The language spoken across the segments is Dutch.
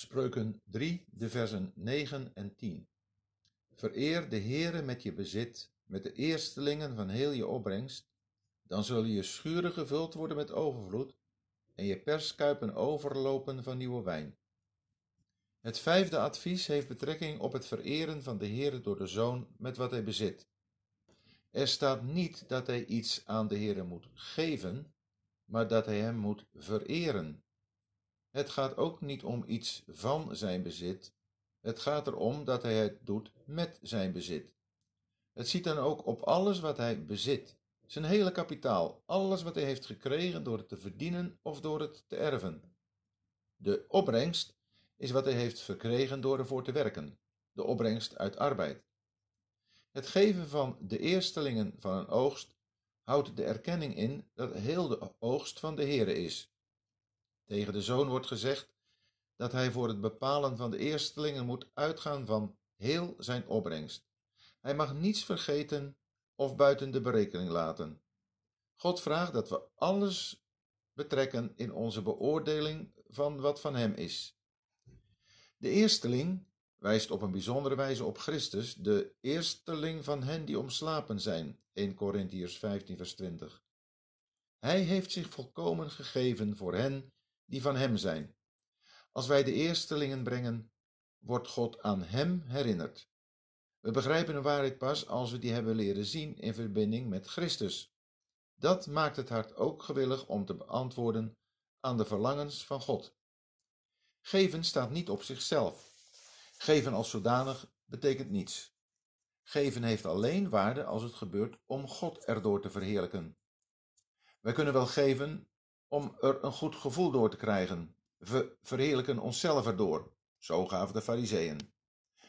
Spreuken 3, de versen 9 en 10. Vereer de Heere met je bezit, met de eerstelingen van heel je opbrengst, dan zullen je schuren gevuld worden met overvloed en je perskuipen overlopen van nieuwe wijn. Het vijfde advies heeft betrekking op het vereren van de Heere door de Zoon met wat hij bezit. Er staat niet dat hij iets aan de Heere moet geven, maar dat hij hem moet vereren. Het gaat ook niet om iets van zijn bezit, het gaat erom dat hij het doet met zijn bezit. Het ziet dan ook op alles wat hij bezit, zijn hele kapitaal, alles wat hij heeft gekregen door het te verdienen of door het te erven. De opbrengst is wat hij heeft verkregen door ervoor te werken, de opbrengst uit arbeid. Het geven van de eerstelingen van een oogst houdt de erkenning in dat heel de oogst van de Heere is. Tegen de zoon wordt gezegd dat hij voor het bepalen van de eerstelingen moet uitgaan van heel zijn opbrengst. Hij mag niets vergeten of buiten de berekening laten. God vraagt dat we alles betrekken in onze beoordeling van wat van hem is. De eersteling wijst op een bijzondere wijze op Christus, de eersteling van hen die omslapen zijn, 1 Corinthiërs 15 vers 20. Hij heeft zich volkomen gegeven voor hen die van hem zijn. Als wij de eerstelingen brengen, wordt God aan hem herinnerd. We begrijpen een waarheid pas als we die hebben leren zien in verbinding met Christus. Dat maakt het hart ook gewillig om te beantwoorden aan de verlangens van God. Geven staat niet op zichzelf. Geven als zodanig betekent niets. Geven heeft alleen waarde als het gebeurt om God erdoor te verheerlijken. Wij kunnen wel geven om er een goed gevoel door te krijgen. We verheerlijken onszelf erdoor. Zo gaven de fariseeën.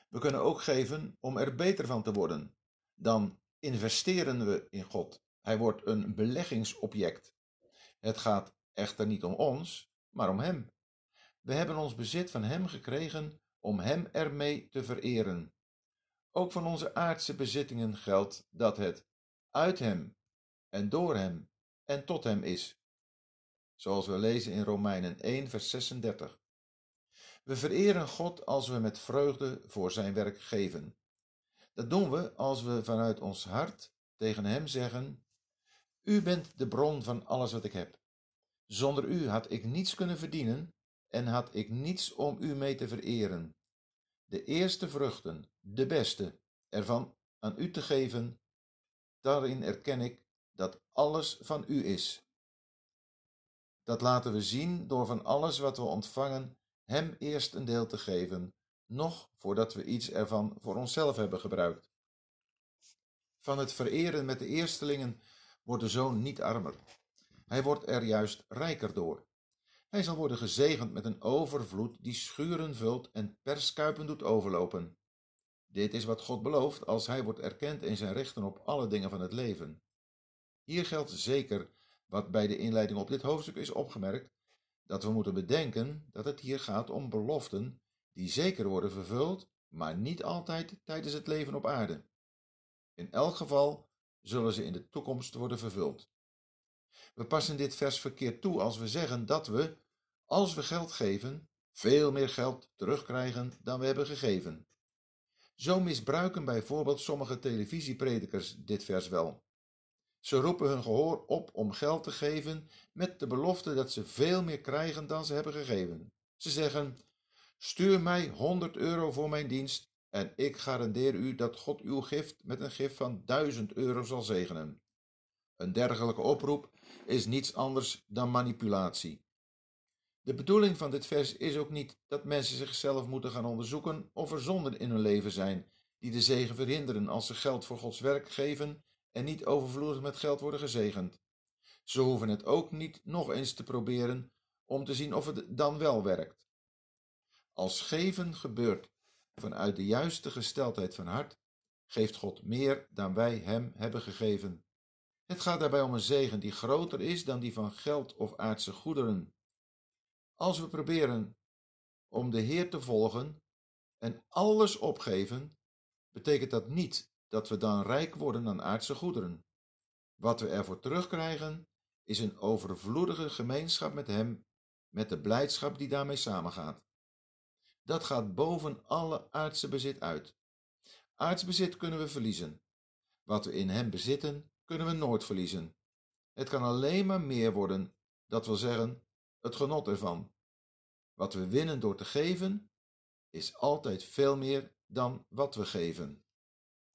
We kunnen ook geven om er beter van te worden. Dan investeren we in God. Hij wordt een beleggingsobject. Het gaat echter niet om ons, maar om Hem. We hebben ons bezit van Hem gekregen om Hem ermee te vereren. Ook van onze aardse bezittingen geldt dat het uit Hem en door Hem en tot Hem is zoals we lezen in Romeinen 1, vers 36. We vereren God als we met vreugde voor zijn werk geven. Dat doen we als we vanuit ons hart tegen Hem zeggen: U bent de bron van alles wat ik heb. Zonder U had ik niets kunnen verdienen en had ik niets om U mee te vereren. De eerste vruchten, de beste, ervan aan U te geven, daarin erken ik dat alles van U is. Dat laten we zien door van alles wat we ontvangen Hem eerst een deel te geven, nog voordat we iets ervan voor onszelf hebben gebruikt. Van het vereren met de eerstelingen wordt de zoon niet armer. Hij wordt er juist rijker door. Hij zal worden gezegend met een overvloed die schuren vult en perskuipen doet overlopen. Dit is wat God belooft als hij wordt erkend in zijn rechten op alle dingen van het leven. Hier geldt zeker wat bij de inleiding op dit hoofdstuk is opgemerkt, dat we moeten bedenken dat het hier gaat om beloften die zeker worden vervuld, maar niet altijd tijdens het leven op aarde. In elk geval zullen ze in de toekomst worden vervuld. We passen dit vers verkeerd toe als we zeggen dat we, als we geld geven, veel meer geld terugkrijgen dan we hebben gegeven. Zo misbruiken bijvoorbeeld sommige televisiepredikers dit vers wel. Ze roepen hun gehoor op om geld te geven met de belofte dat ze veel meer krijgen dan ze hebben gegeven. Ze zeggen: Stuur mij 100 euro voor mijn dienst en ik garandeer u dat God uw gift met een gift van 1000 euro zal zegenen. Een dergelijke oproep is niets anders dan manipulatie. De bedoeling van dit vers is ook niet dat mensen zichzelf moeten gaan onderzoeken of er zonden in hun leven zijn die de zegen verhinderen als ze geld voor Gods werk geven en niet overvloedig met geld worden gezegend. Ze hoeven het ook niet nog eens te proberen om te zien of het dan wel werkt. Als geven gebeurt vanuit de juiste gesteldheid van hart, geeft God meer dan wij Hem hebben gegeven. Het gaat daarbij om een zegen die groter is dan die van geld of aardse goederen. Als we proberen om de Heer te volgen en alles opgeven, betekent dat niet dat we dan rijk worden aan aardse goederen. Wat we ervoor terugkrijgen, is een overvloedige gemeenschap met Hem, met de blijdschap die daarmee samengaat. dat gaat boven alle aardse bezit uit. Aards bezit kunnen we verliezen. Wat we in hem bezitten, kunnen we nooit verliezen. Het kan alleen maar meer worden, dat wil zeggen, het genot ervan. Wat we winnen door te geven, is altijd veel meer dan wat we geven.